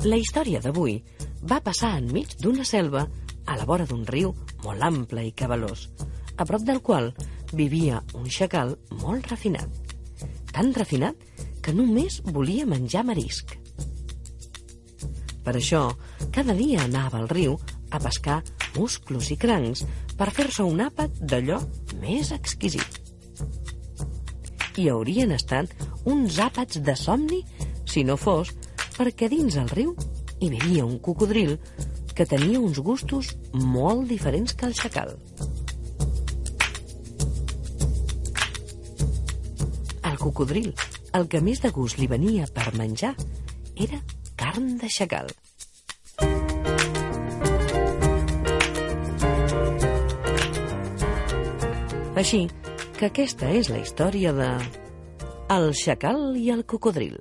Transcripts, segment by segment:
La història d'avui va passar enmig d'una selva a la vora d'un riu molt ample i cabalós, a prop del qual vivia un xacal molt refinat. Tan refinat que només volia menjar marisc. Per això, cada dia anava al riu a pescar musclos i crancs per fer-se un àpat d'allò més exquisit. I haurien estat uns àpats de somni si no fos perquè dins el riu hi vivia un cocodril que tenia uns gustos molt diferents que el xacal. El cocodril, el que més de gust li venia per menjar, era carn de xacal. Així que aquesta és la història de... El xacal i el cocodril.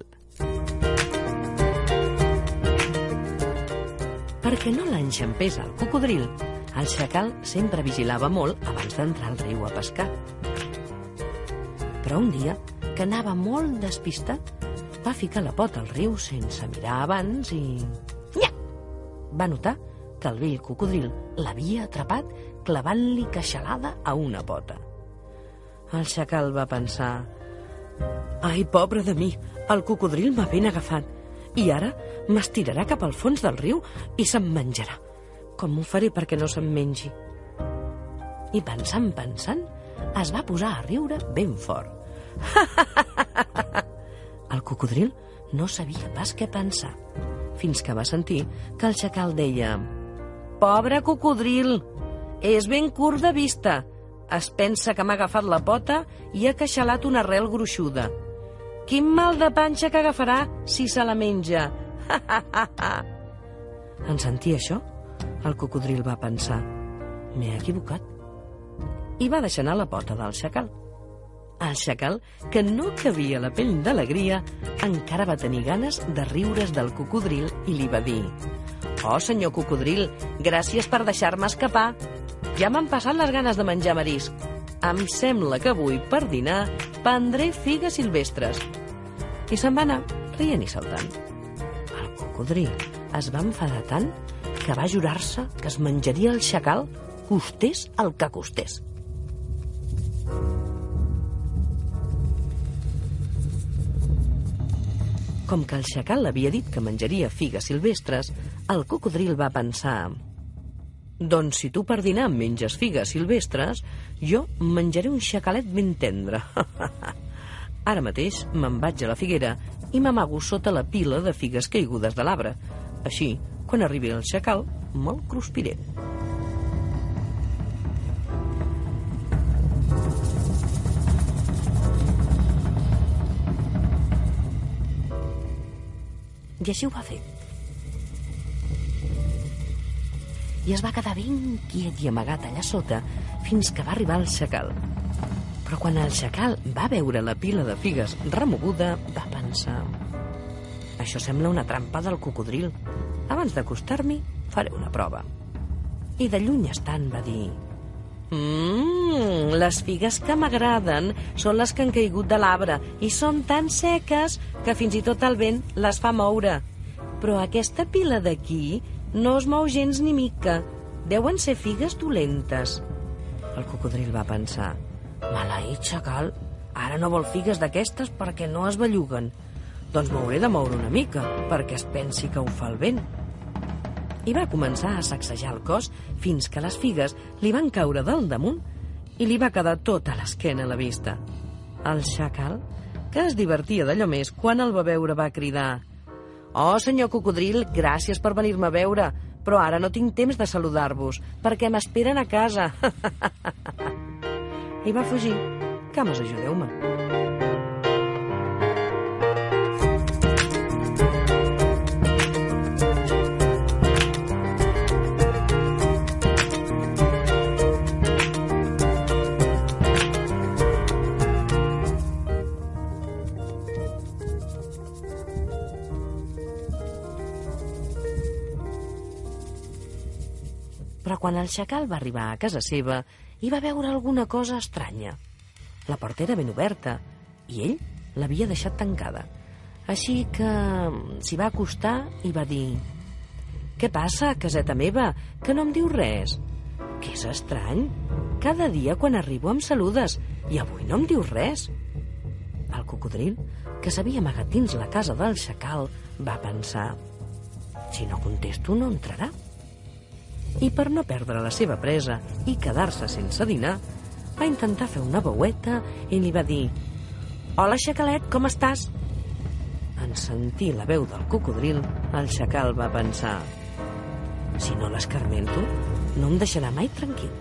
Perquè no l'enxampés el cocodril, el xacal sempre vigilava molt abans d'entrar al riu a pescar. Però un dia, que anava molt despistat, va ficar la pota al riu sense mirar abans i... Nya! Va notar que el vell cocodril l'havia atrapat clavant-li queixalada a una pota. El xacal va pensar... Ai, pobre de mi, el cocodril m'ha ben agafat i ara m'estirarà cap al fons del riu i se'm menjarà. Com ho faré perquè no se'm mengi? I pensant, pensant, es va posar a riure ben fort. el cocodril no sabia pas què pensar, fins que va sentir que el xacal deia «Pobre cocodril, és ben curt de vista. Es pensa que m'ha agafat la pota i ha queixalat una arrel gruixuda. Quin mal de panxa que agafarà si se la menja. en sentir això, el cocodril va pensar m'he equivocat. I va deixar anar la pota del xacal. El xacal, que no cabia la pell d'alegria, encara va tenir ganes de riure's del cocodril i li va dir «Oh, senyor cocodril, gràcies per deixar-me escapar. Ja m'han passat les ganes de menjar marisc. Em sembla que avui, per dinar, prendré figues silvestres i se'n va anar rient i saltant. El cocodril es va enfadar tant que va jurar-se que es menjaria el xacal costés el que costés. Com que el xacal l'havia dit que menjaria figues silvestres, el cocodril va pensar... Doncs si tu per dinar menges figues silvestres, jo menjaré un xacalet ben tendre. Ara mateix me'n vaig a la figuera i m'amago sota la pila de figues caigudes de l'arbre. Així, quan arribi el xacal, me'l cruspiré. I així ho va fer. I es va quedar ben quiet i amagat allà sota fins que va arribar el xacal. Però quan el xacal va veure la pila de figues remoguda, va pensar... Això sembla una trampa del cocodril. Abans d'acostar-m'hi, faré una prova. I de lluny estant va dir... Mmm, les figues que m'agraden són les que han caigut de l'arbre i són tan seques que fins i tot el vent les fa moure. Però aquesta pila d'aquí no es mou gens ni mica. Deuen ser figues dolentes. El cocodril va pensar... Maleït xacal, ara no vol figues d'aquestes perquè no es belluguen. Doncs m'hauré de moure una mica, perquè es pensi que ho fa el vent. I va començar a sacsejar el cos fins que les figues li van caure del damunt i li va quedar tota l'esquena a la vista. El xacal, que es divertia d'allò més, quan el va veure va cridar «Oh, senyor cocodril, gràcies per venir-me a veure, però ara no tinc temps de saludar-vos, perquè m'esperen a casa». i va fugir. Cames, ajudeu-me. Però quan el xacal va arribar a casa seva, i va veure alguna cosa estranya. La porta era ben oberta i ell l'havia deixat tancada. Així que s'hi va acostar i va dir «Què passa, caseta meva, que no em diu res?» «Que és estrany. Cada dia quan arribo em saludes i avui no em dius res». El cocodril, que s'havia amagat dins la casa del xacal, va pensar «Si no contesto, no entrarà». I per no perdre la seva presa i quedar-se sense dinar, va intentar fer una veueta i li va dir «Hola, xacalet, com estàs?» En sentir la veu del cocodril, el xacal va pensar «Si no l'escarmento, no em deixarà mai tranquil».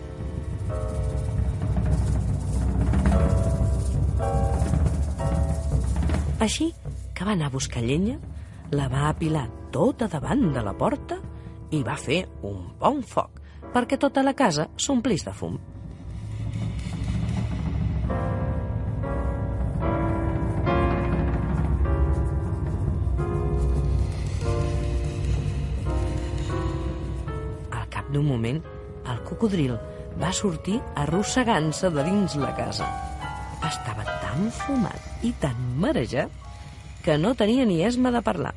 Així que va anar a buscar llenya, la va apilar tota davant de la porta i va fer un bon foc perquè tota la casa s'omplís de fum. Al cap d'un moment, el cocodril va sortir arrossegant-se de dins la casa. Estava tan fumat i tan marejat que no tenia ni esma de parlar.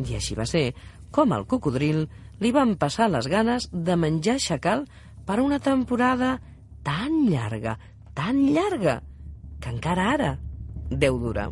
I així va ser com al cocodril li van passar les ganes de menjar xacal per una temporada tan llarga, tan llarga, que encara ara deu durar.